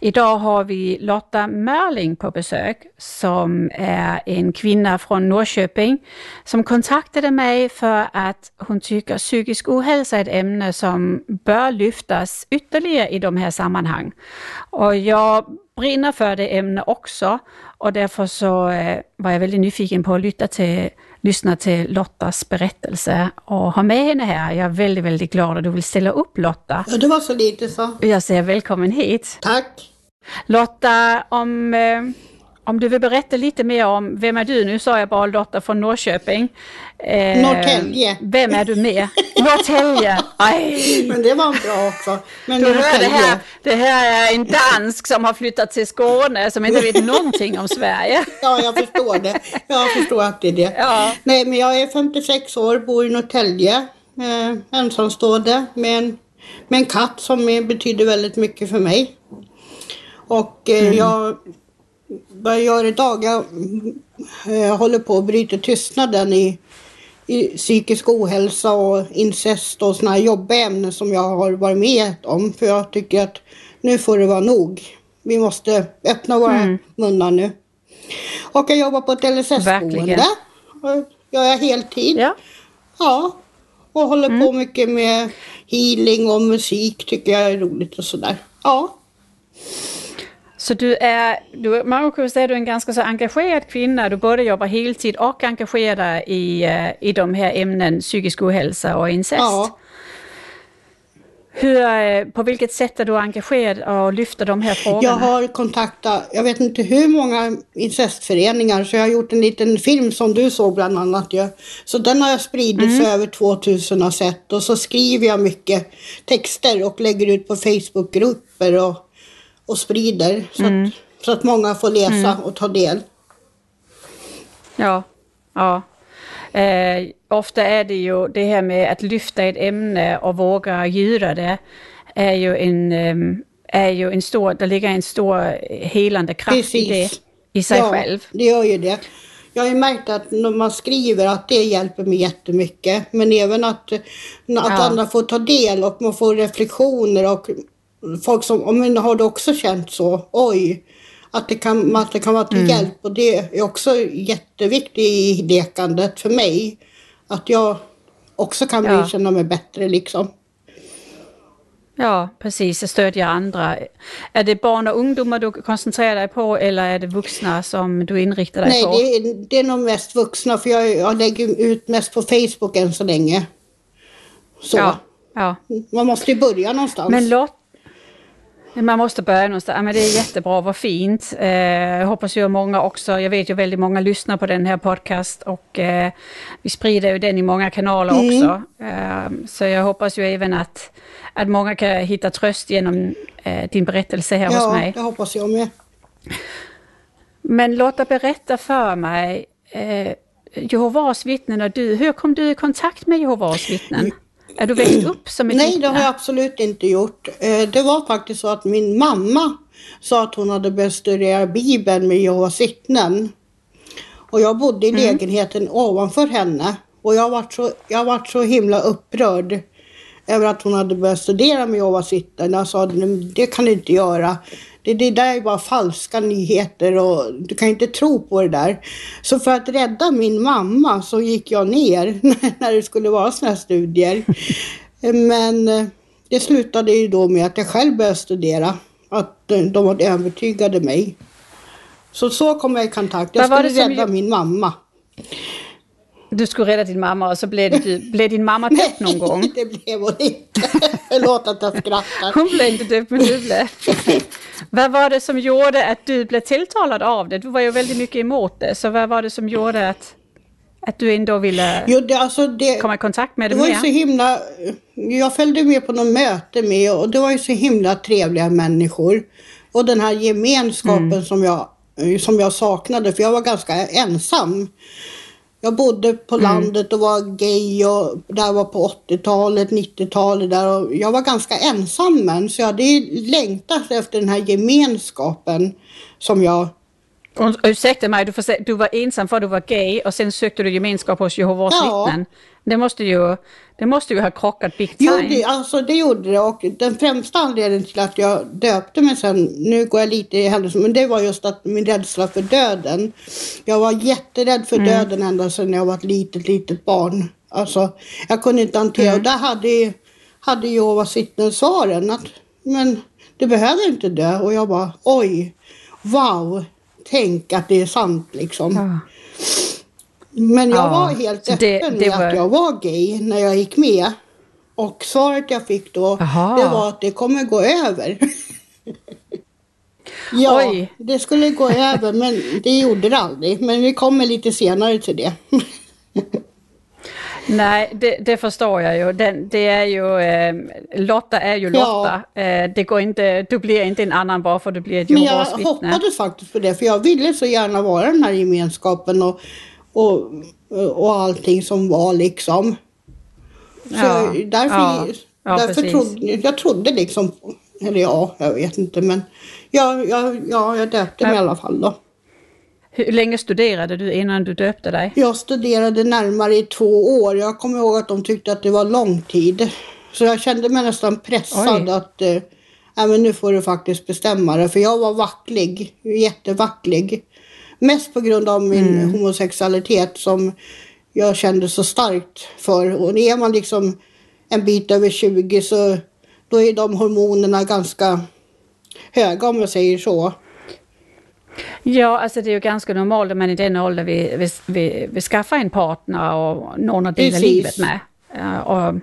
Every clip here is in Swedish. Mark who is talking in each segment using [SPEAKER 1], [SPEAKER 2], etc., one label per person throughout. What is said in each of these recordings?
[SPEAKER 1] Idag har vi Lotta Mörling på besök som är en kvinna från Norrköping som kontaktade mig för att hon tycker psykisk ohälsa är ett ämne som bör lyftas ytterligare i de här sammanhang. Och jag brinner för det ämnet också och därför så eh, var jag väldigt nyfiken på att lyssna till lyssna till Lottas berättelse och ha med henne här. Jag är väldigt, väldigt glad att du vill ställa upp Lotta.
[SPEAKER 2] Ja, det var så lite så.
[SPEAKER 1] Jag säger välkommen hit.
[SPEAKER 2] Tack.
[SPEAKER 1] Lotta, om, eh, om du vill berätta lite mer om, vem är du? Nu sa jag bara Lotta från Norrköping.
[SPEAKER 2] Eh, Norrtälje.
[SPEAKER 1] Vem är du med? Norrtälje.
[SPEAKER 2] Aj. Men det var bra också. Men
[SPEAKER 1] du hör, det, här, det här är en dansk som har flyttat till Skåne som inte vet någonting om Sverige.
[SPEAKER 2] Ja, jag förstår det. Jag förstår att det är det. Ja. Nej, men jag är 56 år, bor i Norrtälje. Eh, ensamstående med en, med en katt som betyder väldigt mycket för mig. Och eh, mm. jag vad jag gör idag, jag, jag eh, håller på att bryta tystnaden i, i psykisk ohälsa och incest och sådana jobbiga ämnen som jag har varit med om. För jag tycker att nu får det vara nog. Vi måste öppna våra mm. munnar nu. Och jag jobbar på ett LSS-boende. Jag är heltid. Ja. ja. Och håller mm. på mycket med healing och musik tycker jag är roligt och sådär. Ja.
[SPEAKER 1] Så du är, du, kan säga att du är en ganska så engagerad kvinna. Du både jobbar heltid och engagerar i, eh, i de här ämnen psykisk ohälsa och incest. Ja. Hur, eh, på vilket sätt är du engagerad och lyfter de här frågorna?
[SPEAKER 2] Jag har kontaktat, jag vet inte hur många incestföreningar, så jag har gjort en liten film som du såg bland annat. Ja. Så den har jag spridit mm. så över 2000 har sett och så skriver jag mycket texter och lägger ut på Facebookgrupper och och sprider så, mm. att, så att många får läsa mm. och ta del.
[SPEAKER 1] Ja, ja. Eh, ofta är det ju det här med att lyfta ett ämne och våga göra det är ju en, ehm, är ju en stor, det ligger en stor helande kraft Precis. i det i sig
[SPEAKER 2] ja,
[SPEAKER 1] själv.
[SPEAKER 2] det gör ju det. Jag har ju märkt att när man skriver att det hjälper mig jättemycket. Men även att, att ja. andra får ta del och man får reflektioner och folk som om man har det också känt så, oj, att det kan, att det kan vara till mm. hjälp och det är också jätteviktigt i lekandet för mig. Att jag också kan ja. känna mig bättre liksom.
[SPEAKER 1] Ja, precis, stödja andra. Är det barn och ungdomar du koncentrerar dig på eller är det vuxna som du inriktar dig
[SPEAKER 2] Nej,
[SPEAKER 1] på?
[SPEAKER 2] Nej, det, är, det är nog mest vuxna för jag, jag lägger ut mest på Facebook än så länge. Så. Ja, ja. Man måste ju börja någonstans.
[SPEAKER 1] Men låt, man måste börja någonstans. Men det är jättebra, vad fint. Eh, jag hoppas ju många också, jag vet ju väldigt många lyssnar på den här podcast och eh, vi sprider ju den i många kanaler mm. också. Eh, så jag hoppas ju även att, att många kan hitta tröst genom eh, din berättelse här
[SPEAKER 2] ja,
[SPEAKER 1] hos mig.
[SPEAKER 2] Ja, det hoppas jag med.
[SPEAKER 1] Men låta berätta för mig, eh, Jehovas vittnen och du, hur kom du i kontakt med Jehovas vittnen? Är du växt upp som ett
[SPEAKER 2] Nej, det har jag absolut inte gjort. Eh, det var faktiskt så att min mamma sa att hon hade börjat studera Bibeln med Jehovas vittnen. Och jag bodde i mm. lägenheten ovanför henne. Och jag var så, jag var så himla upprörd över att hon hade börjat studera med Jehovas vittnen. Jag sa det kan du inte göra. Det, det där är bara falska nyheter och du kan inte tro på det där. Så för att rädda min mamma så gick jag ner när det skulle vara sådana här studier. Men eh, det slutade ju då med att jag själv började studera. Att de övertygade mig. Så så kom jag i kontakt. Jag skulle rädda min mamma.
[SPEAKER 1] Du skulle rädda din mamma och så blev, det, blev din mamma döpt någon gång.
[SPEAKER 2] det blev hon inte. Förlåt att jag skrattar.
[SPEAKER 1] Hon blev inte döpt men du blev. vad var det som gjorde att du blev tilltalad av det? Du var ju väldigt mycket emot det. Så vad var det som gjorde att, att du ändå ville
[SPEAKER 2] Jo, det, alltså det,
[SPEAKER 1] komma i kontakt med
[SPEAKER 2] det
[SPEAKER 1] det
[SPEAKER 2] var
[SPEAKER 1] mer?
[SPEAKER 2] så himla... Jag följde med på något möte med och det var ju så himla trevliga människor. Och den här gemenskapen
[SPEAKER 1] Mm.
[SPEAKER 2] som, jag, som jag saknade, för jag var ganska ensam. Jag bodde på
[SPEAKER 1] Mm.
[SPEAKER 2] landet och var gay och där var på 80-talet, 90-talet där och jag var ganska ensam men så jag hade längtat efter den här gemenskapen som jag
[SPEAKER 1] ursäkta mig, du, se, du var ensam för att du var gay och sen sökte du gemenskap hos Jehovas
[SPEAKER 2] Ja.
[SPEAKER 1] vittnen. Det måste, ju, det måste ju ha krockat big
[SPEAKER 2] Jo,
[SPEAKER 1] time.
[SPEAKER 2] det, alltså det gjorde det och den främsta anledningen till att jag döpte mig sen, nu går jag lite i händelse, men det var just att min rädsla för döden. Jag var jätterädd för döden ända sedan jag var ett litet, litet barn. Alltså, jag kunde inte hantera, och där hade, hade Jehovas vittnen svaren att, men du behöver inte dö. Och jag bara, oj, wow, tänk att det är sant liksom.
[SPEAKER 1] Ja.
[SPEAKER 2] Men jag
[SPEAKER 1] Ja,
[SPEAKER 2] var helt öppen
[SPEAKER 1] det-
[SPEAKER 2] med
[SPEAKER 1] det var-
[SPEAKER 2] att jag var gay när jag gick med. Och svaret jag fick då,
[SPEAKER 1] Jaha.
[SPEAKER 2] det var att det kommer gå över. ja,
[SPEAKER 1] Oj.
[SPEAKER 2] det skulle gå över men det gjorde det aldrig. Men vi kommer lite senare till det.
[SPEAKER 1] Nej, det, det förstår jag ju. Den, det är ju eh, Lotta är ju
[SPEAKER 2] Ja.
[SPEAKER 1] Lotta. Eh, det går inte, du blir inte en annan bara för att du blir ett
[SPEAKER 2] Men jag
[SPEAKER 1] Jehovas vittne.
[SPEAKER 2] hoppades faktiskt på det för jag ville så gärna vara den här gemenskapen och, och, och allting som var liksom. Så
[SPEAKER 1] Ja,
[SPEAKER 2] jag, därför,
[SPEAKER 1] ja, ja,
[SPEAKER 2] därför trodde jag trodde liksom, eller ja, jag vet inte men jag, jag, ja, jag döpte mig i alla fall då.
[SPEAKER 1] Hur länge studerade du innan du döpte dig?
[SPEAKER 2] Jag studerade närmare i två år. Jag kommer ihåg att de tyckte att det var lång tid. Så jag kände mig nästan pressad
[SPEAKER 1] Oj.
[SPEAKER 2] att eh, ja, men nu får du faktiskt bestämma dig. För jag var vacklig, jättevacklig. Mest på grund av min
[SPEAKER 1] Mm.
[SPEAKER 2] homosexualitet som jag kände så starkt för. Och är man liksom en bit över 20 så då är de hormonerna ganska höga om jag säger så.
[SPEAKER 1] Ja, alltså det är ju ganska normalt att man i den åldern vill, vill, vill, vill skaffa en partner och någon att dela
[SPEAKER 2] Precis.
[SPEAKER 1] livet med. Ja, och,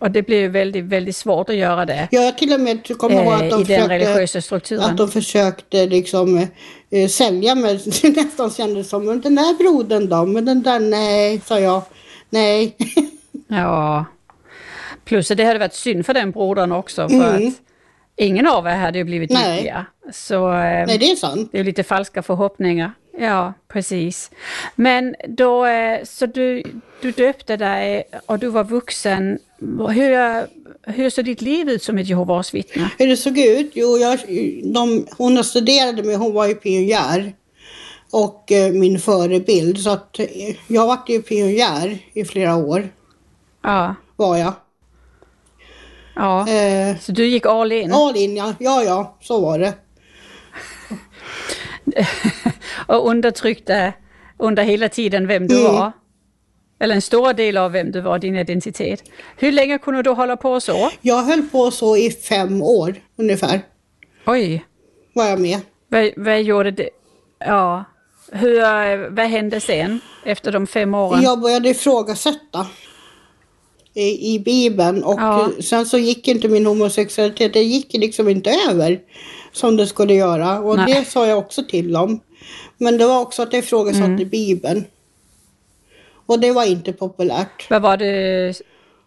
[SPEAKER 1] och det blir ju väldigt, väldigt svårt att göra det
[SPEAKER 2] har till och med kommer ihåg
[SPEAKER 1] eh,
[SPEAKER 2] att de
[SPEAKER 1] i den
[SPEAKER 2] försökte
[SPEAKER 1] religiösa strukturen.
[SPEAKER 2] Att de försökte liksom eh, sälja mig. Det nästan kändes som, men den där brodern då? Men den där, nej, sa jag. Nej.
[SPEAKER 1] Ja. Plus att det hade varit synd för den brodern också för
[SPEAKER 2] Mm.
[SPEAKER 1] att ingen av er hade ju blivit
[SPEAKER 2] Nej.
[SPEAKER 1] lyckliga. Så eh,
[SPEAKER 2] nej, det är sant.
[SPEAKER 1] det är lite falska förhoppningar. Ja, precis. Men då, eh, så du, du döpte dig och du var vuxen. Hur, hur såg ditt liv ut som ett Jehovas vittne?
[SPEAKER 2] Hur det såg ut? Jo, jag, de, hon studerade med, hon var ju pionjär. Och eh, min förebild. Så att eh, jag var ju pionjär i flera år.
[SPEAKER 1] Ja,
[SPEAKER 2] Var jag.
[SPEAKER 1] Ja.
[SPEAKER 2] Eh,
[SPEAKER 1] Så du gick all in?
[SPEAKER 2] all in, ja. Ja, ja, så var det.
[SPEAKER 1] och undertryckte under hela tiden vem du
[SPEAKER 2] Mm.
[SPEAKER 1] var. Eller en stor del av vem du var, din identitet. Hur länge kunde du hålla på så?
[SPEAKER 2] Jag höll på så i fem år ungefär.
[SPEAKER 1] Oj,
[SPEAKER 2] Var jag med.
[SPEAKER 1] vad, vad gjorde det? Ja, hur, eh, vad hände sen efter de fem åren?
[SPEAKER 2] Jag började ifrågasätta i, Bibeln och
[SPEAKER 1] Ja.
[SPEAKER 2] sen så gick inte min homosexualitet, det gick liksom inte över som det skulle göra och
[SPEAKER 1] Nej.
[SPEAKER 2] det sa jag också till dem. Men det var också att jag ifrågasatte
[SPEAKER 1] Mm.
[SPEAKER 2] Bibeln. Och det var inte populärt.
[SPEAKER 1] Vad var det,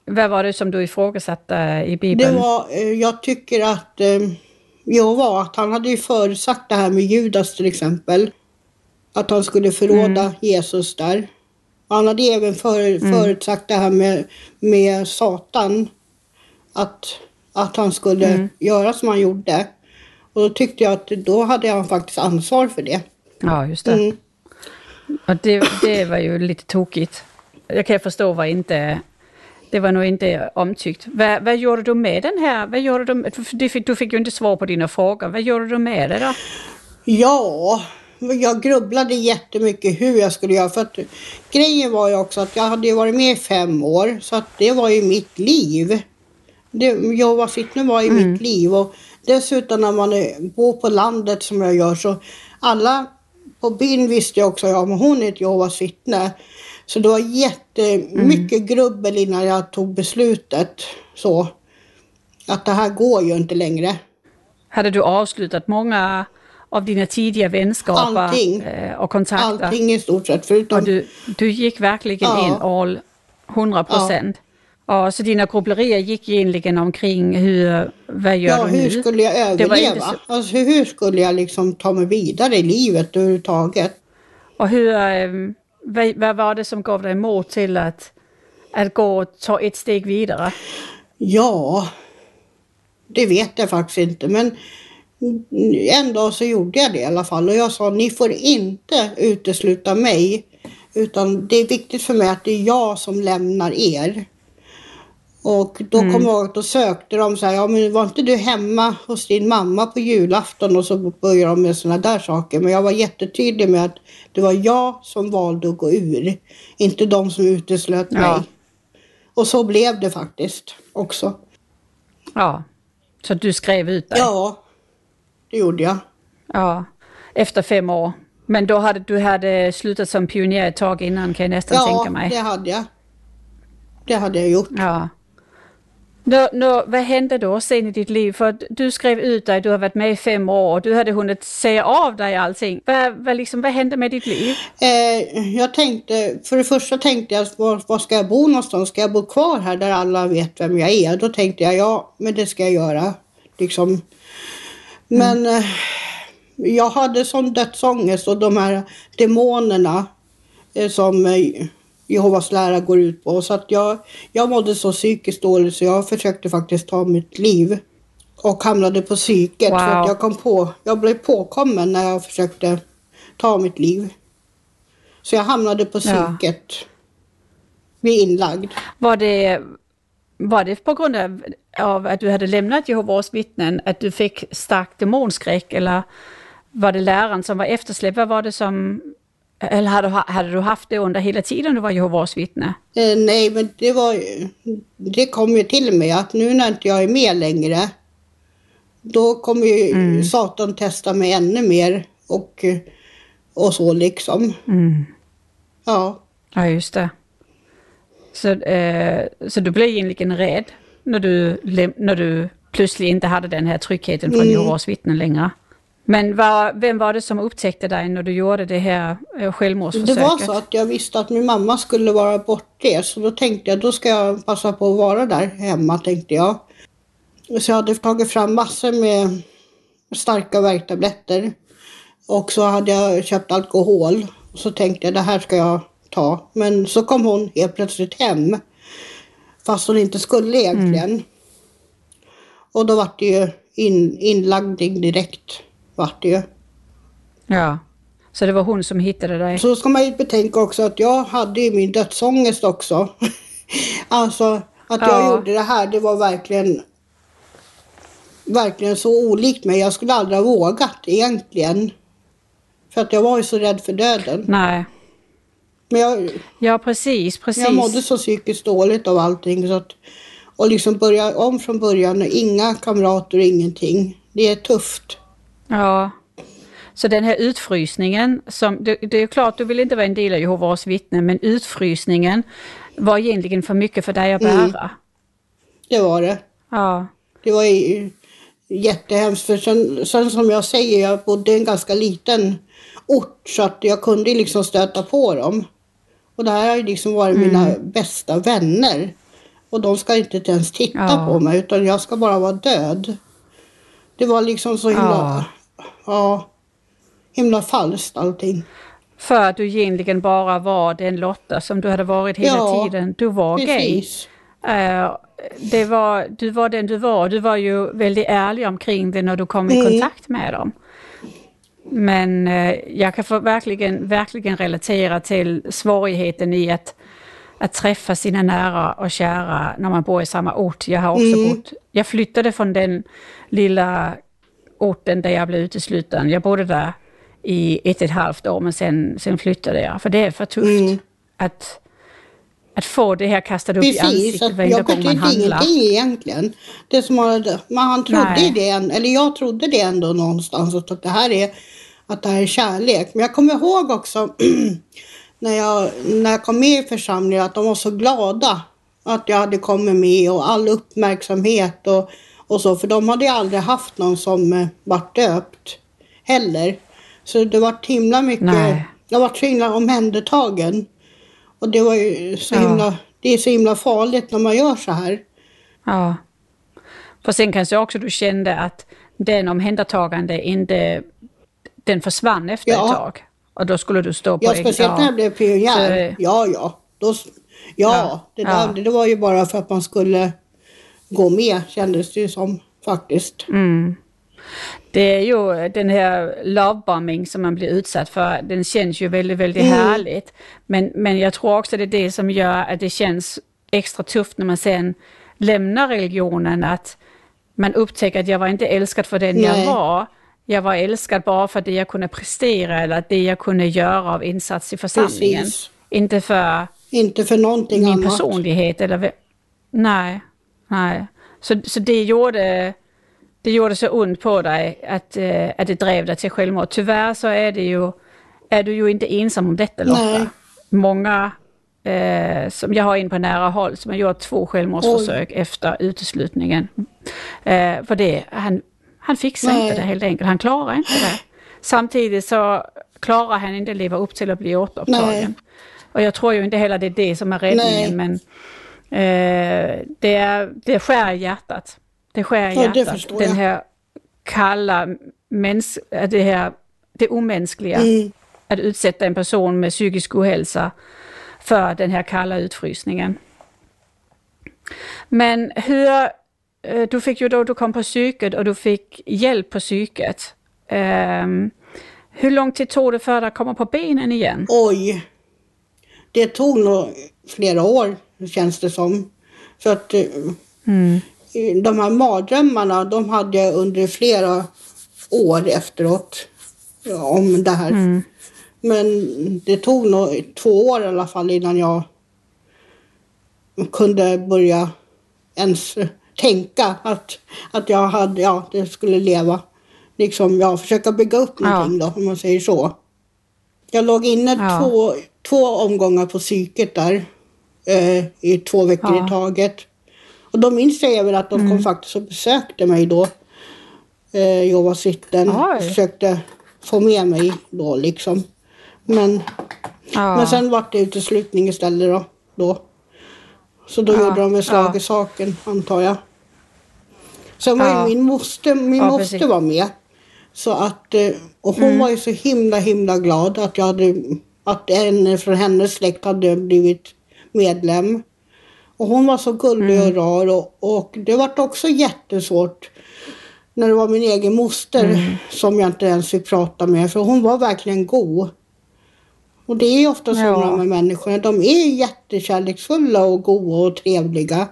[SPEAKER 1] vad var det som du ifrågasatte i
[SPEAKER 2] Det
[SPEAKER 1] Bibeln?
[SPEAKER 2] var, eh, jag tycker att eh, Jehova, att han hade ju förutsagt det här med Judas till exempel. Att han skulle förråda
[SPEAKER 1] Mm.
[SPEAKER 2] Jesus där. Han hade även för, förutsagt det här med, med Satan. Att, att han skulle
[SPEAKER 1] Mm.
[SPEAKER 2] göra som han gjorde. Och då tyckte jag att då hade han faktiskt ansvar för det.
[SPEAKER 1] Ja, just det.
[SPEAKER 2] Mm.
[SPEAKER 1] Och det, det var ju lite tokigt. Jag kan förstå var inte... Det var nog inte omtyckt. Vad, vad gjorde du med den här? Vad gjorde du, du, fick, du fick ju inte svar på dina frågor. Vad gjorde du med det då?
[SPEAKER 2] Ja, jag grubblade jättemycket hur jag skulle göra. För att grejen var ju också att jag hade varit med i fem år. Så att det var ju mitt liv. Det, Jehovas vittne var ju mitt liv. Och dessutom när man är, bor på landet som jag gör så alla På byn visste jag också, ja men hon är ett Jehovas vittne. Så det var jättemycket mm. grubbel innan jag tog beslutet. Så att det här går ju inte längre.
[SPEAKER 1] Hade du avslutat många av dina tidiga vänskaper Allting. Eh, och kontakter?
[SPEAKER 2] Allting i stort sett. Förutom...
[SPEAKER 1] Och du, du gick verkligen ja. in all 100 procent? Ja. Ja, så dina grubblerier gick egentligen omkring hur, vad gör
[SPEAKER 2] ja,
[SPEAKER 1] du nu?
[SPEAKER 2] hur skulle jag överleva? Så... Alltså, hur skulle jag liksom ta mig vidare i livet överhuvudtaget?
[SPEAKER 1] Och hur, ehm, vad, vad var det som gav dig mod till att, att gå och ta ett steg vidare?
[SPEAKER 2] Ja, det vet jag faktiskt inte men en dag så gjorde jag det i alla fall och jag sa ni får inte utesluta mig utan det är viktigt för mig att det är jag som lämnar er. Och då mm. kom jag ihåg att då sökte de så här, ja men var inte du hemma hos din mamma på julafton? Och så började de med sådana där saker. Men jag var jättetydlig med att det var jag som valde att gå ur. Inte de som uteslöt mig. Ja. Och så blev det faktiskt också.
[SPEAKER 1] Ja, så du skrev ut dig?
[SPEAKER 2] Ja, det gjorde jag.
[SPEAKER 1] Ja, efter fem år. Men då hade du hade slutat som pionjär ett tag innan kan jag nästan ja, tänka mig.
[SPEAKER 2] Ja, det hade jag. Det hade jag gjort.
[SPEAKER 1] Ja. Nå, nå, vad hände då sen i ditt liv? För du skrev ut dig, du har varit med i fem år och du hade hunnit säga av dig allting. Vad, vad, liksom, vad hände med ditt liv?
[SPEAKER 2] Eh, jag tänkte, för det första tänkte jag, var, var, ska jag bo någonstans? Ska jag bo kvar här där alla vet vem jag är? Då tänkte jag, ja, men det ska jag göra. Liksom. Men mm. jag hade sån dödsångest och de här demonerna eh, som eh, Jehovas lära går ut på. Så att jag, jag mådde så psykiskt dåligt så jag försökte faktiskt ta mitt liv. Och hamnade på psyket wow. för att jag kom på, jag blev påkommen när jag försökte ta mitt liv. Så jag hamnade på psyket. Ja. Vid inlagd.
[SPEAKER 1] Var det, var det på grund av, av att du hade lämnat Jehovas vittnen, att du fick stark demonskräck eller var det läraren som var eftersläppt? Vad var det som eller hade, hade du haft det under hela tiden du var Jehovas vittne?
[SPEAKER 2] Eh, nej, men det var Det kom ju till mig att nu när inte jag är med längre då kommer ju mm. Satan testa mig ännu mer och, och så liksom.
[SPEAKER 1] Mm.
[SPEAKER 2] Ja.
[SPEAKER 1] Ja, just det. Så, eh, så du blev egentligen rädd när du, när du plötsligt inte hade den här tryggheten från mm. Jehovas längre? Men var, vem var det som upptäckte dig när du gjorde det här eh, självmordsförsöket?
[SPEAKER 2] Det var så att jag visste att min mamma skulle vara bortrest så då tänkte jag då ska jag passa på att vara där hemma tänkte jag. Så jag hade tagit fram massor med starka värktabletter och så hade jag köpt alkohol och så tänkte jag det här ska jag ta. Men så kom hon helt plötsligt hem fast hon inte skulle egentligen. Mm. Och då var det ju in, inlagning direkt vart det ju.
[SPEAKER 1] Ja, så det var hon som hittade dig?
[SPEAKER 2] Så ska man ju betänka också att jag hade ju min dödsångest också. alltså att jag ja. gjorde det här, det var verkligen verkligen så olikt mig. Jag skulle aldrig ha vågat egentligen. För att jag var ju så rädd för döden.
[SPEAKER 1] Nej.
[SPEAKER 2] Men jag,
[SPEAKER 1] ja, precis, precis.
[SPEAKER 2] Jag mådde så psykiskt dåligt av allting. Så att, och liksom börja om från början, inga kamrater, ingenting. Det är tufft.
[SPEAKER 1] Ja. Så den här utfrysningen, som, det, det är klart du vill inte vara en del av Jehovas vittnen, men utfrysningen var egentligen för mycket för dig att bära. Mm.
[SPEAKER 2] Det var det.
[SPEAKER 1] Ja.
[SPEAKER 2] Det var jättehemskt, för sen, sen som jag säger, jag bodde i en ganska liten ort så att jag kunde liksom stöta på dem. Och det här har liksom varit mm. mina bästa vänner. Och de ska inte ens titta ja. på mig utan jag ska bara vara död. Det var liksom så himla... Ja ja, himla falskt allting.
[SPEAKER 1] För att du egentligen bara var den Lotta som du hade varit hela ja, tiden. Du var precis. gay. Uh, det var, du var den du var. Du var ju väldigt ärlig omkring det när du kom i mm. kontakt med dem. Men uh, jag kan verkligen, verkligen relatera till svårigheten i att, att träffa sina nära och kära när man bor i samma ort. Jag har också mm. bott, jag flyttade från den lilla orten där jag blev utesluten. Jag bodde där i ett och ett halvt år men sen, sen flyttade jag. För det är för tufft mm. att, att få det här kastat upp Precis, i ansiktet varje gång man handlar.
[SPEAKER 2] ingenting egentligen. Det som man, man trodde Nej. det, eller jag trodde det ändå någonstans att det här är att det här är kärlek. Men jag kommer ihåg också när jag, när jag kom med i församlingen att de var så glada att jag hade kommit med och all uppmärksamhet och, och så. För de hade ju aldrig haft någon som eh, vart döpt heller. Så det var himla mycket, Nej. jag var så himla omhändertagen. Och det var ju så ja. himla, det är så himla farligt när man gör så här.
[SPEAKER 1] Ja. För sen kanske också du kände att den omhändertagande inte, den försvann efter ja. ett tag. Och då skulle du stå på
[SPEAKER 2] Ja, speciellt när jag blev pionjär. Ja, ja. Då, ja, ja, det, där, ja. det var ju bara för att man skulle gå med kändes det ju som faktiskt.
[SPEAKER 1] Mm. Det är ju den här lovebombing som man blir utsatt för, den känns ju väldigt, väldigt mm. härligt. Men, men jag tror också det är det som gör att det känns extra tufft när man sen lämnar religionen, att man upptäcker att jag var inte älskad för den Nej. jag var. Jag var älskad bara för det jag kunde prestera eller det jag kunde göra av insats i församlingen. Precis. Inte för,
[SPEAKER 2] inte för någonting
[SPEAKER 1] min
[SPEAKER 2] annat.
[SPEAKER 1] personlighet. Eller, nej, nej. Så, så det gjorde det gjorde så ont på dig att, äh, att det drev dig till självmord. Tyvärr så är, det ju, är du ju inte ensam om detta Lotta. Nej. Många eh, som jag har in på nära håll som har gjort två självmordsförsök Oj. efter uteslutningen. Eh, för det, han, han fixar Nej. inte det helt enkelt, han klarar inte det. Samtidigt så klarar han inte att leva upp till att bli återupptagen. Och jag tror ju inte heller det är det som är räddningen, Nej. men eh, det, är, det skär i hjärtat. Det skär i ja, hjärtat. Den här kalla, mäns, det här det omänskliga. Mm. Att utsätta en person med psykisk ohälsa för den här kalla utfrysningen. Men hur, eh, du fick ju då, du kom på psyket och du fick hjälp på psyket. Um, hur lång tid tog det för dig att komma på benen igen?
[SPEAKER 2] Oj, det tog nog flera år känns det som. För att eh, mm. De här mardrömmarna, de hade jag under flera år efteråt. Om det här. Mm. Men det tog nog två år i alla fall innan jag kunde börja ens tänka att, att jag hade, ja, det skulle leva. Liksom, ja, försöka bygga upp någonting ja. då, om man säger så. Jag låg inne ja. två, två omgångar på psyket där eh, i två veckor ja. i taget. Och då minns jag även att de mm. kom faktiskt och besökte mig då. Eh, Jehovas vittnen. Och försökte få med mig då liksom. Men, ja. men sen vart det uteslutning istället då. då. Så då ja. gjorde de väl slag i saken antar jag. Sen var ju min moster, min moster var med. Så att, eh, och hon mm. var ju så himla himla glad att jag hade, att en från hennes släkt hade blivit medlem. Och hon var så gullig mm. och rar och, och det vart också jättesvårt när det var min egen moster mm. som jag inte ens fick prata med för hon var verkligen god. Och det är ofta så ja. med människorna. De är jättekärleksfulla och goda och trevliga.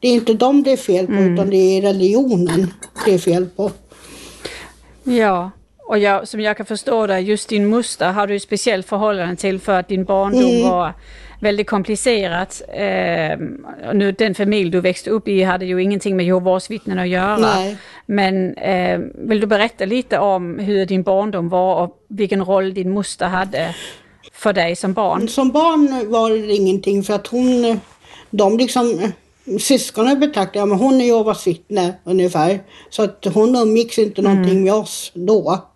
[SPEAKER 2] Det är inte dem det är fel på mm. utan det är religionen det är fel på.
[SPEAKER 1] Ja, och jag, som jag kan förstå det, just din moster har du ett speciellt förhållande till för att din barndom mm. var väldigt komplicerat. Eh, nu, den familj du växte upp i hade ju ingenting med Jehovas vittnen att göra. Nej. Men eh, vill du berätta lite om hur din barndom var och vilken roll din moster hade för dig som barn?
[SPEAKER 2] Som barn var det ingenting för att hon, de liksom, syskonen betraktade, ja men hon är Jehovas vittne ungefär. Så att hon umgicks inte mm. någonting med oss då.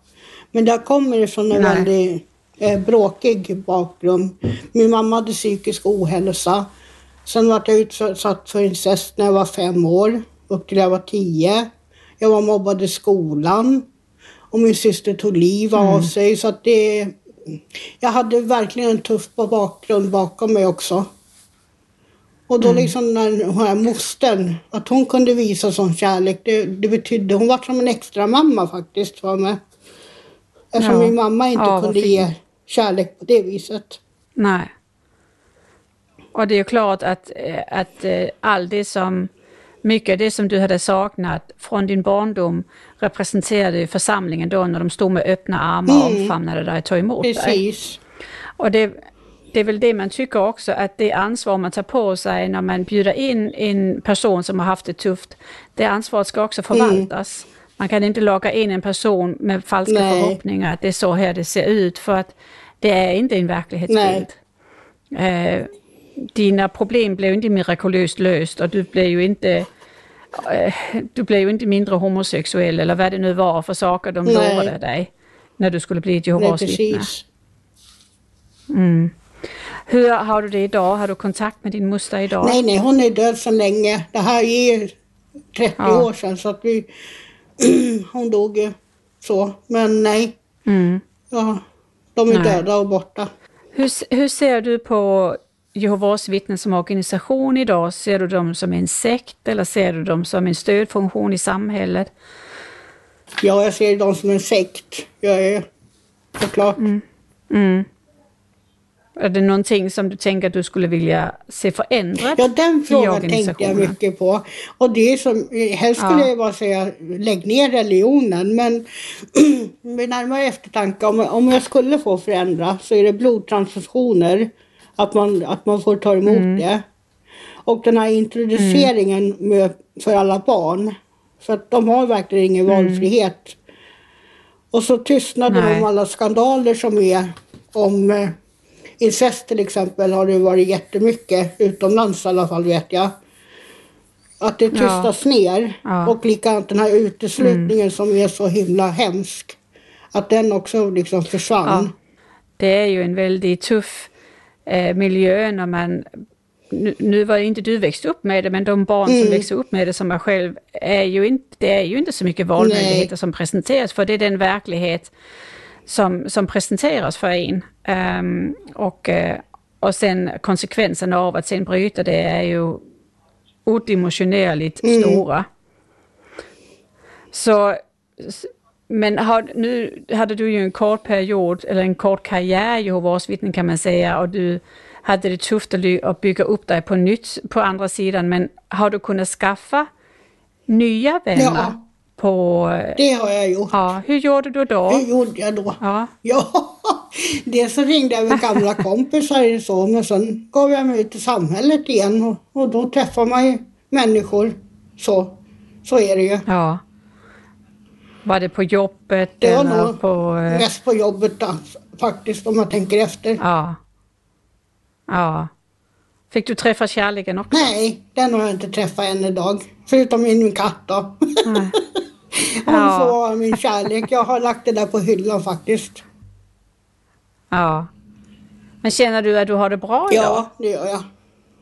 [SPEAKER 2] Men där kommer ifrån en Nej. väldigt eh, bråkig bakgrund. Min mamma hade psykisk ohälsa. Sen var jag utsatt för incest när jag var fem år, upp till jag var tio. Jag var mobbad i skolan och min syster tog liv av mm. sig. Så att det, jag hade verkligen en tuff bakgrund bakom mig också. Och då mm. liksom när den här mostern, att hon kunde visa sån kärlek, det, det betydde, hon var som en extra mamma faktiskt för mig. Eftersom ja. min mamma inte ja, kunde ge kärlek på det viset.
[SPEAKER 1] Nej. Och det är ju klart att, eh, att eh, allt det som mycket av det som du hade saknat från din barndom representerade ju församlingen då när de stod med öppna armar och mm. omfamnade dig och tog emot
[SPEAKER 2] Precis.
[SPEAKER 1] dig. Och det, det är väl det man tycker också, att det ansvar man tar på sig när man bjuder in en person som har haft det tufft, det ansvaret ska också förvaltas. Mm. Man kan inte locka in en person med falska Nej. förhoppningar att det är så här det ser ut för att det är inte en verklighetsbild. Eh, dina problem blev inte mirakulöst löst och du blev ju inte eh, du blev ju inte mindre homosexuell eller vad det nu var för saker de Nej. lovade dig när du skulle bli ett Jehovas vittne. Mm. Hur har du det idag? Har du kontakt med din moster idag?
[SPEAKER 2] Nej, nej, hon är död så länge. Det här är 30 ja. år sedan så att vi, hon dog ju så. Men nej, mm. ja, de är nej. döda och borta.
[SPEAKER 1] Hur, hur ser du på Jehovas vittnen som organisation idag? Ser du dem som en sekt eller ser du dem som en stödfunktion i samhället?
[SPEAKER 2] Ja, jag ser dem som en sekt. Jag är såklart. Mm. Mm.
[SPEAKER 1] Är det någonting som du tänker att du skulle vilja se förändrat
[SPEAKER 2] Ja, den frågan tänkte jag mycket på. Och det är som, helst skulle ja. jag bara säga lägg ner religionen. Men vid närmare eftertanke, om, om jag skulle få förändra så är det blodtransfusioner. Att man, att man får ta emot mm. det. Och den här introduceringen mm. med, för alla barn. För att de har verkligen ingen mm. valfrihet. Och så tystnaden om alla skandaler som är om eh, incest till exempel har det varit jättemycket utomlands i alla fall vet jag. Att det tystas ja. ner. Ja. Och likadant den här uteslutningen mm. som är så himla hemsk. Att den också liksom försvann. Ja.
[SPEAKER 1] Det är ju en väldigt tuff eh, miljö när man nu, nu var inte du växt upp med det, men de barn mm. som växer upp med det som jag själv, är ju inte, det är ju inte så mycket valmöjligheter Nej. som presenteras, för det är den verklighet som, som presenteras för en. Um, och, uh, och sen konsekvenserna av att sen bryta det är ju odimensionerligt mm. stora. Så, men har, nu hade du ju en kort period, eller en kort karriär i Jehovas vittnen kan man säga, och du hade det tufft att bygga upp dig på nytt på andra sidan, men har du kunnat skaffa nya vänner? Ja på...
[SPEAKER 2] Det har jag gjort.
[SPEAKER 1] Ja, hur gjorde du då?
[SPEAKER 2] Hur gjorde jag då? Ja. ja. Dels så ringde jag med gamla kompisar så, men sen gav jag mig ut i samhället igen och, och då träffar man ju människor. Så, så är det ju.
[SPEAKER 1] Ja. Var det på jobbet?
[SPEAKER 2] Det var nog på, eh... mest på jobbet då, faktiskt, om jag tänker efter.
[SPEAKER 1] Ja. Ja. Fick du träffa kärleken också?
[SPEAKER 2] Nej, den har jag inte träffat än idag. Förutom min katt då. Hon ja. får vara min kärlek. Jag har lagt det där på hyllan faktiskt.
[SPEAKER 1] Ja. Men känner du att du har det bra
[SPEAKER 2] idag? Ja, det gör jag.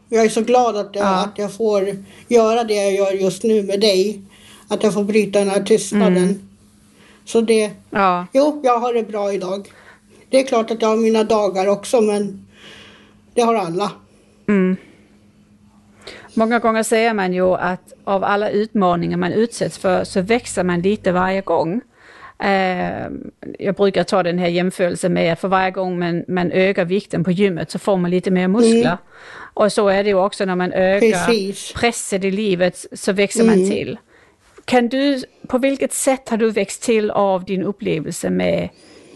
[SPEAKER 2] Jag är så glad att jag, ja. att jag får göra det jag gör just nu med dig. Att jag får bryta den här tystnaden. Mm. Så det... Ja. Jo, jag har det bra idag. Det är klart att jag har mina dagar också, men det har alla. Mm.
[SPEAKER 1] Många gånger säger man ju att av alla utmaningar man utsätts för så växer man lite varje gång. Uh, jag brukar ta den här jämförelsen med att för varje gång man, man ökar vikten på gymmet så får man lite mer muskler. Mm. Och så är det ju också när man ökar Precis. pressen i livet så växer mm. man till. Kan du, på vilket sätt har du växt till av din upplevelse med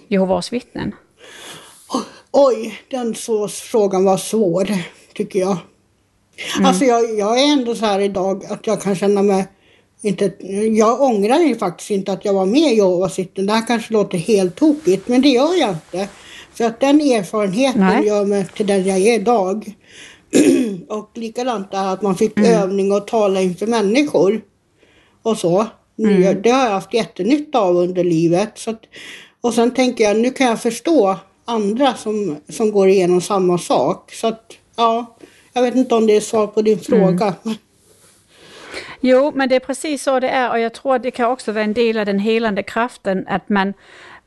[SPEAKER 1] Jehovas vittnen?
[SPEAKER 2] Oj, den så, frågan var svår tycker jag. Mm. Alltså jag, jag är ändå så här idag att jag kan känna mig inte, jag ångrar ju faktiskt inte att jag var med i Jehovas vittnen. Det här kanske låter helt tokigt, men det gör jag inte. För att den erfarenheten Nej. gör mig till den jag är idag. och likadant där att man fick mm. övning och tala inför människor. Och så. Mm. Det har jag haft jättenytta av under livet. Så att, och sen tänker jag, nu kan jag förstå andra som, som går igenom samma sak. Så att, ja, jag vet inte om det är svar på din fråga. Mm.
[SPEAKER 1] Jo, men det är precis så det är och jag tror att det kan också vara en del av den helande kraften att man,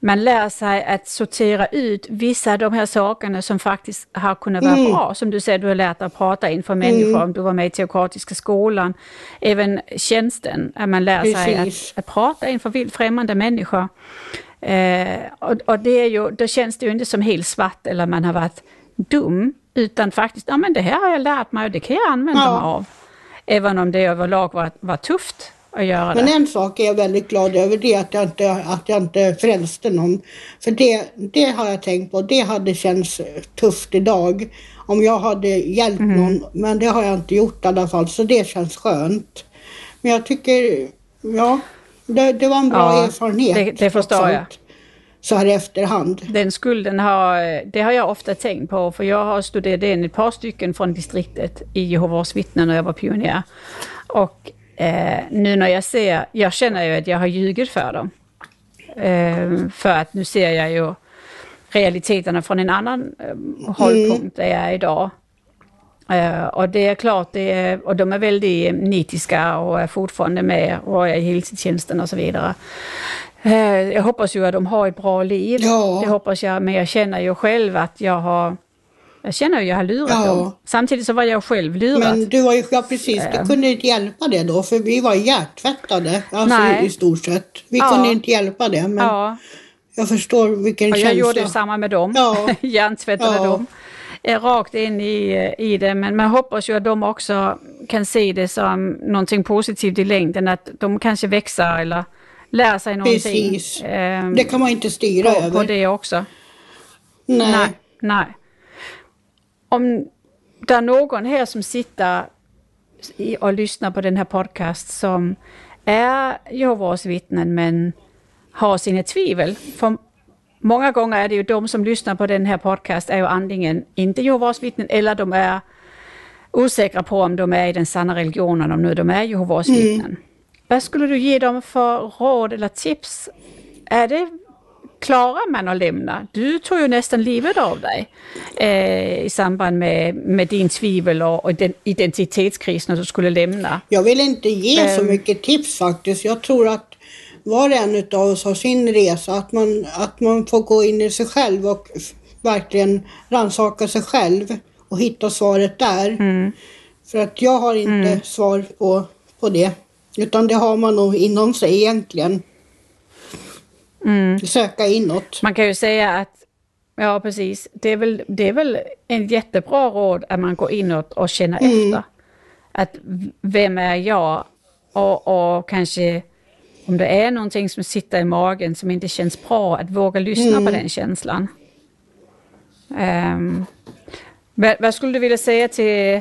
[SPEAKER 1] man lär sig att sortera ut vissa av de här sakerna som faktiskt har kunnat vara mm. bra. Som du säger, du har lärt dig att prata inför människor, mm. om du var med i teokratiska skolan. Även tjänsten, att man lär Precis. sig att, att prata inför främmande människor. Eh, och, och, det är ju, då känns det ju inte som helt svart eller man har varit dum, utan faktiskt, ja men det här har jag lärt mig och det kan jag använda ja. mig av. Även om det överlag var, var tufft att göra
[SPEAKER 2] Men det. en sak är jag väldigt glad över, det är att jag inte, att jag inte frälste någon. För det, det har jag tänkt på, det hade känts tufft idag om jag hade hjälpt mm. någon, men det har jag inte gjort i alla fall, så det känns skönt. Men jag tycker, ja, det, det var en bra
[SPEAKER 1] Ja,
[SPEAKER 2] erfarenhet.
[SPEAKER 1] det- det förstår jag.
[SPEAKER 2] Så här i efterhand.
[SPEAKER 1] Den skulden har, det har jag ofta tänkt på, för jag har studerat in ett par stycken från distriktet i Jehovas vittnen när jag var pionjär. Och eh, nu när jag ser, jag känner ju att jag har ljugit för dem. Eh, för att nu ser jag ju realiteterna från en annan eh, hållpunkt där jag är idag. Eh, och det är klart, det är, och de är väldigt nitiska och är fortfarande med och är i heltidstjänsten och så vidare. Eh, jag hoppas ju att de har ett bra liv.
[SPEAKER 2] Ja.
[SPEAKER 1] Det hoppas jag, men jag känner ju själv att jag har jag känner att jag har lurat
[SPEAKER 2] Ja.
[SPEAKER 1] dem. Samtidigt så var jag själv lurad.
[SPEAKER 2] Men du var ju, ja precis, du kunde inte hjälpa det då för vi var hjärtvättade. Alltså
[SPEAKER 1] Nej.
[SPEAKER 2] i stort sett. Vi
[SPEAKER 1] Ja.
[SPEAKER 2] kunde inte hjälpa det men
[SPEAKER 1] ja,
[SPEAKER 2] jag förstår vilken
[SPEAKER 1] jag
[SPEAKER 2] känsla.
[SPEAKER 1] gjorde samma med dem.
[SPEAKER 2] Ja.
[SPEAKER 1] Hjärntvättade
[SPEAKER 2] Ja.
[SPEAKER 1] dem. Eh, Rakt in i, i det. Men man hoppas ju att de också kan se det som någonting positivt i längden. Att de kanske växer eller lär sig någonting.
[SPEAKER 2] Precis.
[SPEAKER 1] eh,
[SPEAKER 2] Det kan man inte styra
[SPEAKER 1] på,
[SPEAKER 2] över.
[SPEAKER 1] på det också.
[SPEAKER 2] Nej.
[SPEAKER 1] Nej, nej. Om det är någon här som sitter och lyssnar på den här podcast som är Jehovas vittnen men har sina tvivel. För många gånger är det ju de som lyssnar på den här podcast är ju antingen inte Jehovas vittnen eller de är osäkra på om de är i den sanna religionen, om nu de är Jehovas vittnen. Vad skulle du ge dem för råd eller tips? Är det klarar man att lämna? Du tog ju nästan livet av dig eh, i samband med, med din tvivel och, och den identitetskris när du skulle lämna.
[SPEAKER 2] Jag vill inte ge så
[SPEAKER 1] Ehm.
[SPEAKER 2] mycket tips faktiskt. Jag tror att var och en av oss har sin resa. Att man, att man får gå in i sig själv och verkligen rannsaka sig själv och hitta svaret där.
[SPEAKER 1] Mm.
[SPEAKER 2] För att jag har inte svar på, på det. Utan det har man nog inom sig egentligen.
[SPEAKER 1] Mm.
[SPEAKER 2] Söka inåt.
[SPEAKER 1] Man kan ju säga att, ja precis, det är väl, det är väl en jättebra råd att man går inåt och känner efter. Att vem är jag? Och, och kanske om det är någonting som sitter i magen som inte känns bra, att våga lyssna på den känslan. Ehm, vad, vad skulle du vilja säga till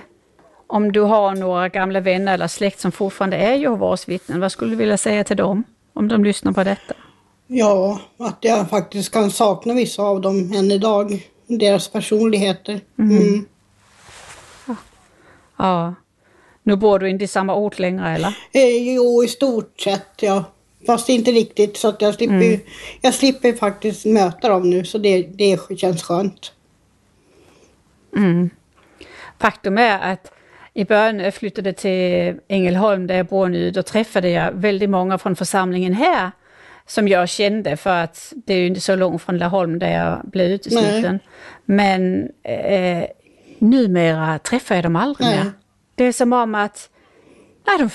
[SPEAKER 1] om du har några gamla vänner eller släkt som fortfarande är Jehovas vittnen, vad skulle du vilja säga till dem om de lyssnar på detta?
[SPEAKER 2] Ja, att jag faktiskt kan sakna vissa av dem än idag. Deras personligheter. Mm.
[SPEAKER 1] Ja. Nu bor du inte i samma ort längre eller?
[SPEAKER 2] Eh, jo, i stort sett ja. Fast inte riktigt så att jag slipper, ju- jag slipper faktiskt möta dem nu så det, det känns skönt.
[SPEAKER 1] Mm. Faktum är att i början jag flyttade till Ängelholm där jag bor nu, då träffade jag väldigt många från församlingen här som jag kände för att det är ju inte så långt från Laholm där jag blev utesluten. Men eh, numera träffar jag dem aldrig
[SPEAKER 2] Nej.
[SPEAKER 1] mer. Det är som om att, nej, de,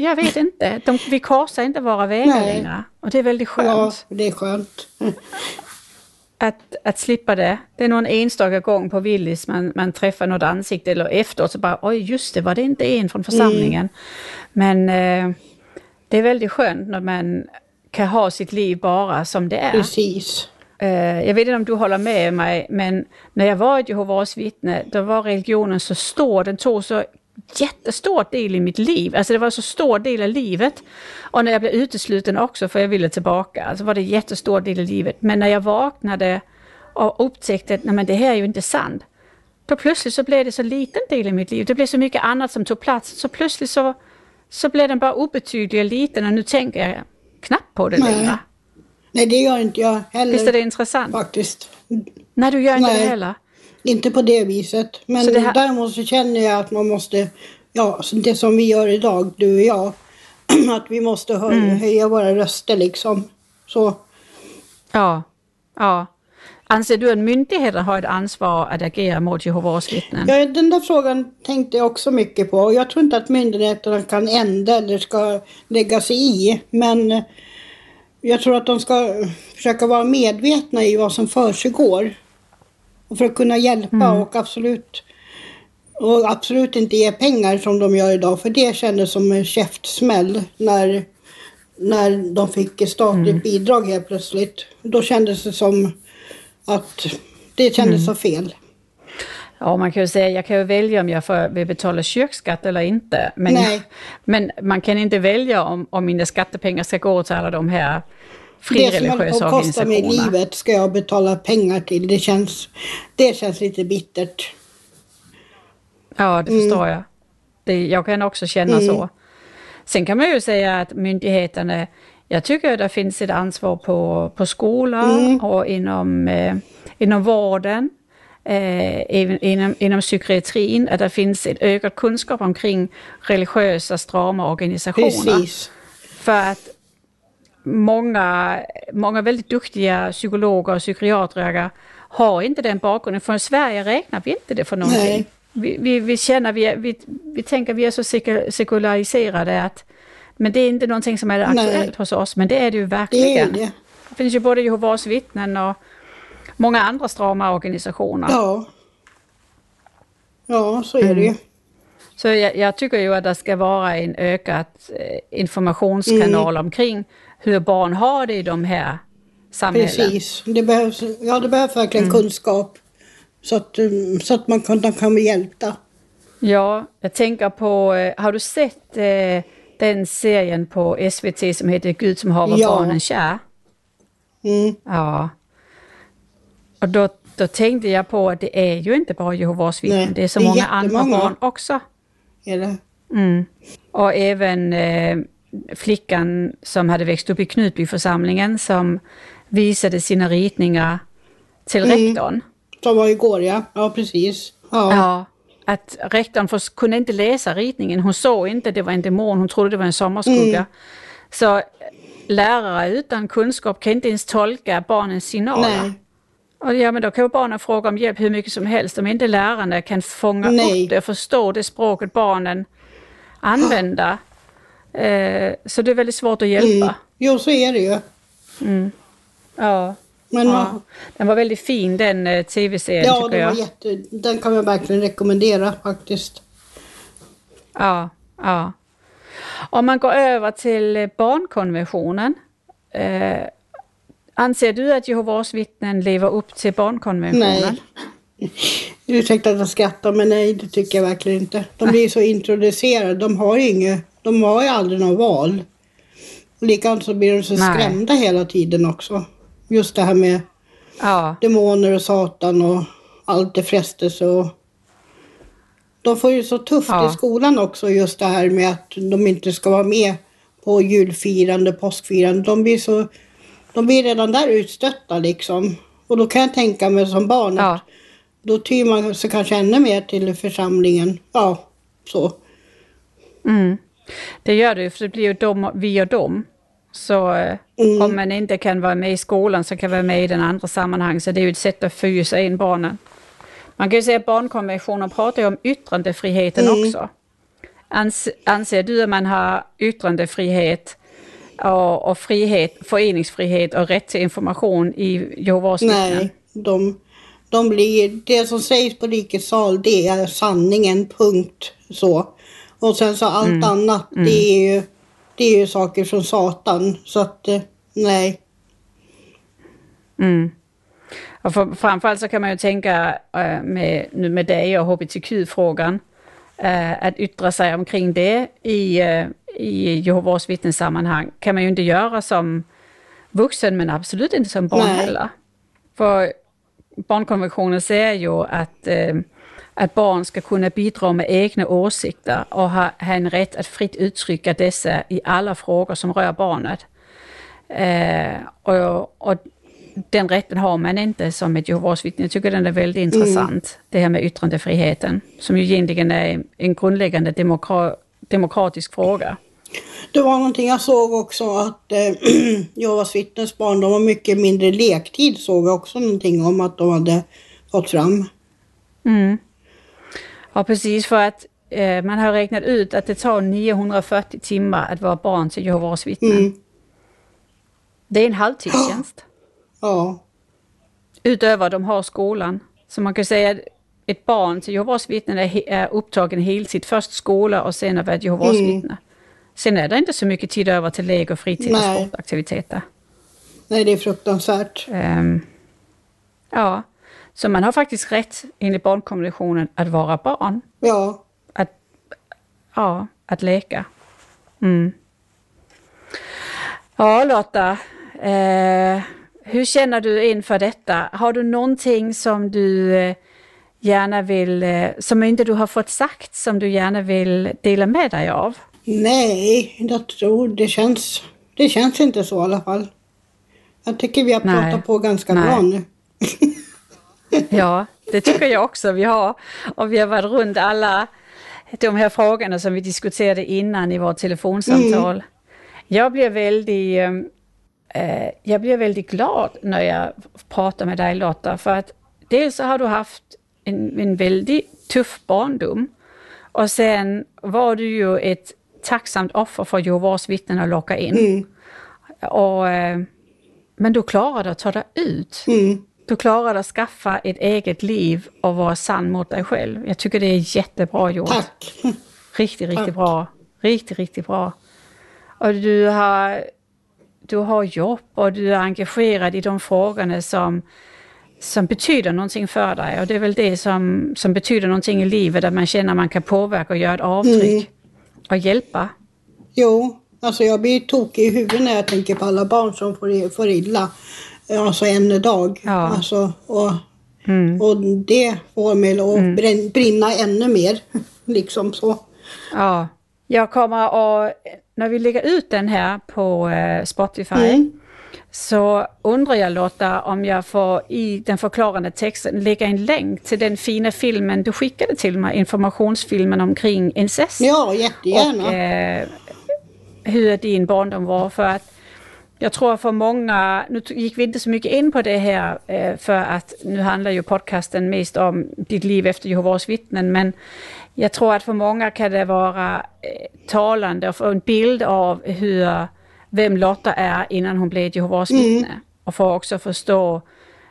[SPEAKER 1] jag vet inte, de, vi korsar inte våra vägar längre. Och det är väldigt skönt.
[SPEAKER 2] Ja, det är skönt.
[SPEAKER 1] Att, att slippa det. Det är någon enstaka gång på Willys man, man träffar något ansikte eller efteråt så bara oj just det var det inte en från församlingen. Men eh, det är väldigt skönt när man kan ha sitt liv bara som det är.
[SPEAKER 2] Precis.
[SPEAKER 1] Eh, jag vet inte om du håller med mig men när jag var ett Jehovas vittne då var religionen så stor, den tog så jättestor del i mitt liv. Alltså det var så stor del av livet. Och när jag blev utesluten också för jag ville tillbaka, alltså var det jättestor del av livet. Men när jag vaknade och upptäckte att nej, men det här är ju inte sant. Då plötsligt så blev det så liten del i mitt liv. Det blev så mycket annat som tog plats. Så plötsligt så, så blev den bara obetydlig och liten och nu tänker jag knappt på det längre.
[SPEAKER 2] Nej, det gör inte jag heller
[SPEAKER 1] Visst är det intressant?
[SPEAKER 2] faktiskt.
[SPEAKER 1] Nej, du gör inte
[SPEAKER 2] Nej.
[SPEAKER 1] det heller.
[SPEAKER 2] Inte på det viset. Men
[SPEAKER 1] Så det här-
[SPEAKER 2] däremot så känner jag att man måste, ja, det som vi gör idag, du och jag, att vi måste höja,
[SPEAKER 1] Mm.
[SPEAKER 2] höja våra röster liksom. Så,
[SPEAKER 1] Ja, ja. Anser du att myndigheter har ett ansvar att agera mot Jehovas vittnen?
[SPEAKER 2] ja, den där frågan tänkte jag också mycket på. Jag tror inte att myndigheterna kan ändra eller ska lägga sig i. Men eh, jag tror att de ska försöka vara medvetna i vad som försiggår. Och för att kunna hjälpa och absolut och absolut inte ge pengar som de gör idag. För det kändes som en käftsmäll när, när de fick statligt bidrag helt plötsligt. Då kändes det som att det kändes så fel.
[SPEAKER 1] Ja, man kan ju säga, jag kan ju välja om jag får, vill betala kyrkskatt eller inte. Men,
[SPEAKER 2] Nej.
[SPEAKER 1] men man kan inte välja om, om mina skattepengar ska gå till alla de här
[SPEAKER 2] Det som håller på
[SPEAKER 1] frireligiösa
[SPEAKER 2] att kosta mig livet ska jag betala pengar till. Det känns, det känns lite bittert.
[SPEAKER 1] Ja, det förstår jag. Det, jag kan också känna så. Sen kan man ju säga att myndigheterna, jag tycker att det finns ett ansvar på, på skolan och inom, eh, inom vården, eh, inom, inom psykiatrin, att det finns ett ökat kunskap omkring religiösa strama organisationer.
[SPEAKER 2] Precis.
[SPEAKER 1] För att många, många väldigt duktiga psykologer och psykiatrer har inte den bakgrunden. För i Sverige räknar vi inte det för någonting.
[SPEAKER 2] Nej.
[SPEAKER 1] Vi, vi, vi känner, vi, vi, vi tänker vi är så seku- sekulariserade att men det är inte någonting som är aktuellt
[SPEAKER 2] Nej.
[SPEAKER 1] hos oss, men det är det ju
[SPEAKER 2] Det
[SPEAKER 1] verkligen.
[SPEAKER 2] det.
[SPEAKER 1] Det finns ju både Jehovas vittnen och många andra strama organisationer.
[SPEAKER 2] Ja. Ja, så är det ju.
[SPEAKER 1] Så jag, jag tycker ju att det ska vara en ökad eh, informationskanal
[SPEAKER 2] Mm.
[SPEAKER 1] omkring hur barn har det i de här samhällena.
[SPEAKER 2] Precis. Det behövs, ja, det behövs verkligen
[SPEAKER 1] Mm.
[SPEAKER 2] kunskap. Så att, um, så att man kan, kan bli hjälpta.
[SPEAKER 1] Ja, jag tänker på, eh, har du sett eh, den serien på SVT som heter Gud som haver
[SPEAKER 2] Ja.
[SPEAKER 1] barnen kär?
[SPEAKER 2] Mm.
[SPEAKER 1] Ja. Och då, då tänkte jag på att det är ju inte bara Jehovas vittnen, det är så
[SPEAKER 2] det är
[SPEAKER 1] många andra barn också.
[SPEAKER 2] Är det?
[SPEAKER 1] Mm. Och även eh, flickan som hade växt upp i Knutbyförsamlingen som visade sina ritningar till
[SPEAKER 2] Mm.
[SPEAKER 1] rektorn.
[SPEAKER 2] Som var igår ja. Ja, precis. Ja.
[SPEAKER 1] Ja, att rektorn för, kunde inte läsa ritningen. Hon såg inte, det var en demon, hon trodde det var en sommarskugga.
[SPEAKER 2] Mm.
[SPEAKER 1] Så eh, lärare utan kunskap kan inte ens tolka barnens signaler.
[SPEAKER 2] Nej.
[SPEAKER 1] Och ja, men då kan ju barnen fråga om hjälp hur mycket som helst om inte lärarna kan fånga
[SPEAKER 2] Nej.
[SPEAKER 1] upp det och förstå det språket barnen använder. Eh, så det är väldigt svårt att hjälpa.
[SPEAKER 2] Mm. Jo, så är det ju.
[SPEAKER 1] Ja.
[SPEAKER 2] Men
[SPEAKER 1] ja.
[SPEAKER 2] ja,
[SPEAKER 1] Den var väldigt fin den eh, tv-serien
[SPEAKER 2] ja
[SPEAKER 1] tycker
[SPEAKER 2] den,
[SPEAKER 1] jag.
[SPEAKER 2] var jätte, den kan jag verkligen rekommendera faktiskt.
[SPEAKER 1] Ja, ja. Om man går över till barnkonventionen. Eh, anser du att Jehovas vittnen lever upp till barnkonventionen?
[SPEAKER 2] Nej. Ursäkta att jag skrattar, men nej, det tycker jag verkligen inte. De blir så introducerade. De har ju inget, de har ju aldrig något val. Och likadant så blir de så
[SPEAKER 1] Nej.
[SPEAKER 2] skrämda hela tiden också. Just det här med
[SPEAKER 1] Ja,
[SPEAKER 2] demoner och satan och allt det frestelse och de får ju så tufft
[SPEAKER 1] Ja.
[SPEAKER 2] i skolan också just det här med att de inte ska vara med på julfirande, påskfirande. De blir så, de blir redan där utstötta liksom. Och då kan jag tänka mig som barn
[SPEAKER 1] Ja.
[SPEAKER 2] att då tyr man sig kanske ännu mer till församlingen. Ja, så.
[SPEAKER 1] mm. Det gör det ju för det blir ju dom, vi och dem. Så eh,
[SPEAKER 2] Mm.
[SPEAKER 1] om man inte kan vara med i skolan så kan man vara med i den andra sammanhang. Så det är ju ett sätt att fysa in barnen. Man kan ju säga att barnkonventionen pratar ju om yttrandefriheten
[SPEAKER 2] Mm.
[SPEAKER 1] också. Ans, anser du att man har yttrandefrihet och, och frihet, föreningsfrihet och rätt till information i Jehovas?
[SPEAKER 2] Nej, de, de blir, det som sägs på rikets sal det är sanningen, punkt så. Och sen så allt
[SPEAKER 1] Mm.
[SPEAKER 2] annat det är ju det är ju saker från Satan. Så att eh, nej.
[SPEAKER 1] Mm. Och för, framförallt så kan man ju tänka eh, med, nu med dig och hbtq-frågan, eh, att yttra sig omkring det i, i Jehovas vittnessammanhang kan man ju inte göra som vuxen men absolut inte som barn
[SPEAKER 2] Nej.
[SPEAKER 1] heller. För barnkonventionen säger ju att, att barn ska kunna bidra med egna åsikter och ha, ha en rätt att fritt uttrycka dessa i alla frågor som rör barnet. Eh, och, och den rätten har man inte som ett Jehovas vittne. Jag tycker den är väldigt intressant, det här med yttrandefriheten, som ju egentligen är en grundläggande demokra demokratisk fråga.
[SPEAKER 2] Det var någonting jag såg också att eh, Jehovas vittnes barn, de har mycket mindre lektid såg jag också någonting om att de hade fått fram.
[SPEAKER 1] Mm. Ja, precis för att eh, man har räknat ut att det tar 940 timmar att vara barn till Jehovas vittnen.
[SPEAKER 2] Mm.
[SPEAKER 1] Det är en halvtidstjänst.
[SPEAKER 2] Ja,
[SPEAKER 1] Utöver de har skolan. Så man kan säga att ett barn till Jehovas vittnen är, är upptagen heltid. Först skola och sen att vara ett Jehovas
[SPEAKER 2] Mm.
[SPEAKER 1] vittne. Sen är det inte så mycket tid över till lek och fritid och
[SPEAKER 2] Nej.
[SPEAKER 1] sportaktiviteter.
[SPEAKER 2] nej det är fruktansvärt.
[SPEAKER 1] Ehm, ja, Så man har faktiskt rätt enligt barnkonventionen att vara barn.
[SPEAKER 2] Ja.
[SPEAKER 1] Att, ja, att leka. Mm. Ja, Lotta. Eh, hur känner du inför detta? Har du någonting som du eh, gärna vill, eh, som inte du har fått sagt, som du gärna vill dela med dig av?
[SPEAKER 2] Nej, jag tror det känns, det känns inte så i alla fall. Jag tycker vi har pratat Nej. på ganska Nej. bra nu.
[SPEAKER 1] ja, det tycker jag också vi har. Och vi har varit runt alla de här frågorna som vi diskuterade innan i vårt telefonsamtal. Mm. Jag blir väldigt, eh, jag blir väldigt glad när jag pratar med dig Lotta, för att dels så har du haft en, en väldigt tuff barndom och sen var du ju ett tacksamt offer för Jehovas vittnen att locka in. Mm. Och, eh, men du klarade att ta dig ut. Mm. Du klarade att skaffa ett eget liv och vara sann mot dig själv. Jag tycker det är jättebra gjort.
[SPEAKER 2] Tack!
[SPEAKER 1] Riktigt, riktigt Tack. bra. Riktigt, riktigt bra. Och du har, du har jobb och du är engagerad i de frågorna som, som betyder någonting för dig. Och det är väl det som, som betyder någonting i livet, att man känner att man kan påverka och göra ett avtryck. Mm. Och hjälpa.
[SPEAKER 2] Jo, alltså jag blir tokig i huvudet när jag tänker på alla barn som får, får illa. Alltså en dag. Ja. Alltså, och, mm. och det får mig att mm. brinna ännu mer. liksom så.
[SPEAKER 1] Ja, jag kommer att, när vi lägger ut den här på eh, Spotify, mm. så undrar jag Lotta om jag får i den förklarande texten lägga en länk till den fina filmen du skickade till mig, informationsfilmen omkring incest.
[SPEAKER 2] Ja, jättegärna.
[SPEAKER 1] Och eh, hur din barndom var. För att jag tror för många, nu gick vi inte så mycket in på det här eh, för att nu handlar ju podcasten mest om ditt liv efter Jehovas vittnen, men jag tror att för många kan det vara eh, talande att få en bild av hur, vem Lotta är innan hon blev Jehovas mm. vittne. Och få också förstå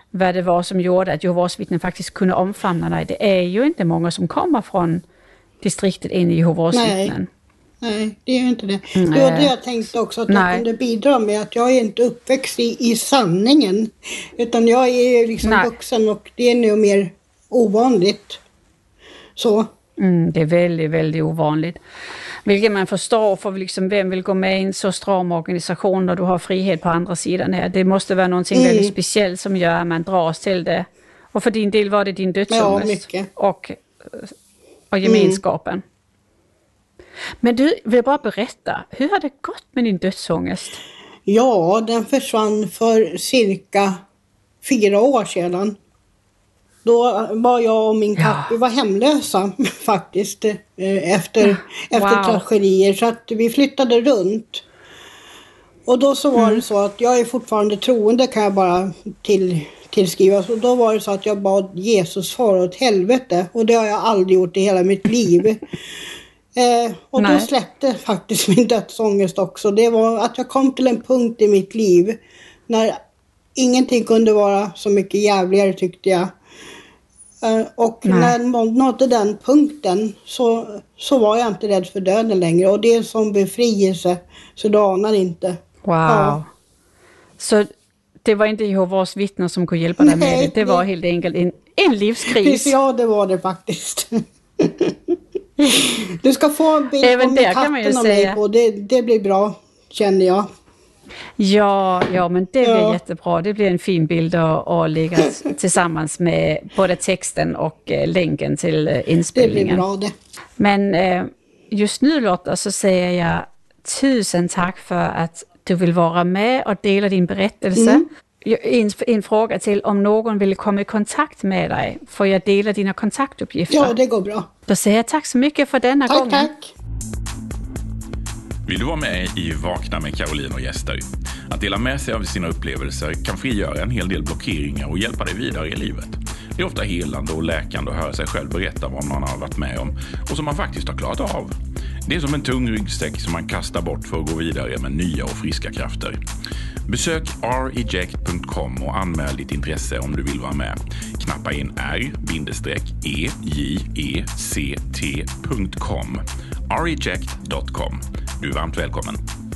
[SPEAKER 1] vad det var som gjorde att Jehovas vittnen faktiskt kunde omfamna dig. Det är ju inte många som kommer från distriktet in i Jehovas vittnen.
[SPEAKER 2] Nej, det är ju inte det. Nej. Det var det jag tänkte också, att Nej. jag kunde bidra med att jag är inte uppväxt i, i sanningen. Utan jag är liksom Nej. vuxen och det är nog mer ovanligt. Så.
[SPEAKER 1] Mm, det är väldigt, väldigt ovanligt. Vilket man förstår, för liksom, vem vill gå med i en så stram organisation när du har frihet på andra sidan här? Det måste vara någonting mm. väldigt speciellt som gör att man dras till det. Och för din del var det din dödsångest ja, och, och gemenskapen. Mm. Men du, vill bara berätta, hur har det gått med din dödsångest?
[SPEAKER 2] Ja, den försvann för cirka fyra år sedan. Då var jag och min katt, ja. vi var hemlösa faktiskt eh, efter, efter wow. tragedier så att vi flyttade runt. Och då så var mm. det så att jag är fortfarande troende kan jag bara till, tillskriva. Så då var det så att jag bad Jesus fara åt helvete och det har jag aldrig gjort i hela mitt liv. Eh, och Nej. då släppte faktiskt min dödsångest också. Det var att jag kom till en punkt i mitt liv när ingenting kunde vara så mycket jävligare tyckte jag. Eh, och Nej. när jag nådde den punkten så, så var jag inte rädd för döden längre. Och det är som befrielse så du anar inte.
[SPEAKER 1] Wow. Ja. Så det var inte Jehovas vittnen som kunde hjälpa dig med det? Det var helt enkelt en, en livskris?
[SPEAKER 2] Ja, det var det faktiskt. Du ska få en bild
[SPEAKER 1] Även på katten och mig
[SPEAKER 2] på. Det, det blir bra, känner jag.
[SPEAKER 1] Ja, ja men det blir ja. jättebra. Det blir en fin bild att, att lägga tillsammans med både texten och eh, länken till eh, inspelningen.
[SPEAKER 2] Det blir bra det.
[SPEAKER 1] Men eh, just nu Lotta så säger jag tusen tack för att du vill vara med och dela din berättelse. Mm. En, en, fråga till, om någon vill komma i kontakt med dig, får jag dela dina kontaktuppgifter?
[SPEAKER 2] Ja, det går bra.
[SPEAKER 1] Då säger jag tack så mycket för denna
[SPEAKER 2] tack,
[SPEAKER 1] gången.
[SPEAKER 2] Tack,
[SPEAKER 3] Vill du vara med i Vakna med Caroline och gäster? Att dela med sig av sina upplevelser kan frigöra en hel del blockeringar och hjälpa dig vidare i livet. Det är ofta helande och läkande att höra sig själv berätta vad man har varit med om och som man faktiskt har klarat av. Det är som en tung ryggsäck som man kastar bort för att gå vidare med nya och friska krafter. Besök reject.com och anmäl ditt intresse om du vill vara med. Knappa in r-eject.com e, reject.com. Du är varmt välkommen.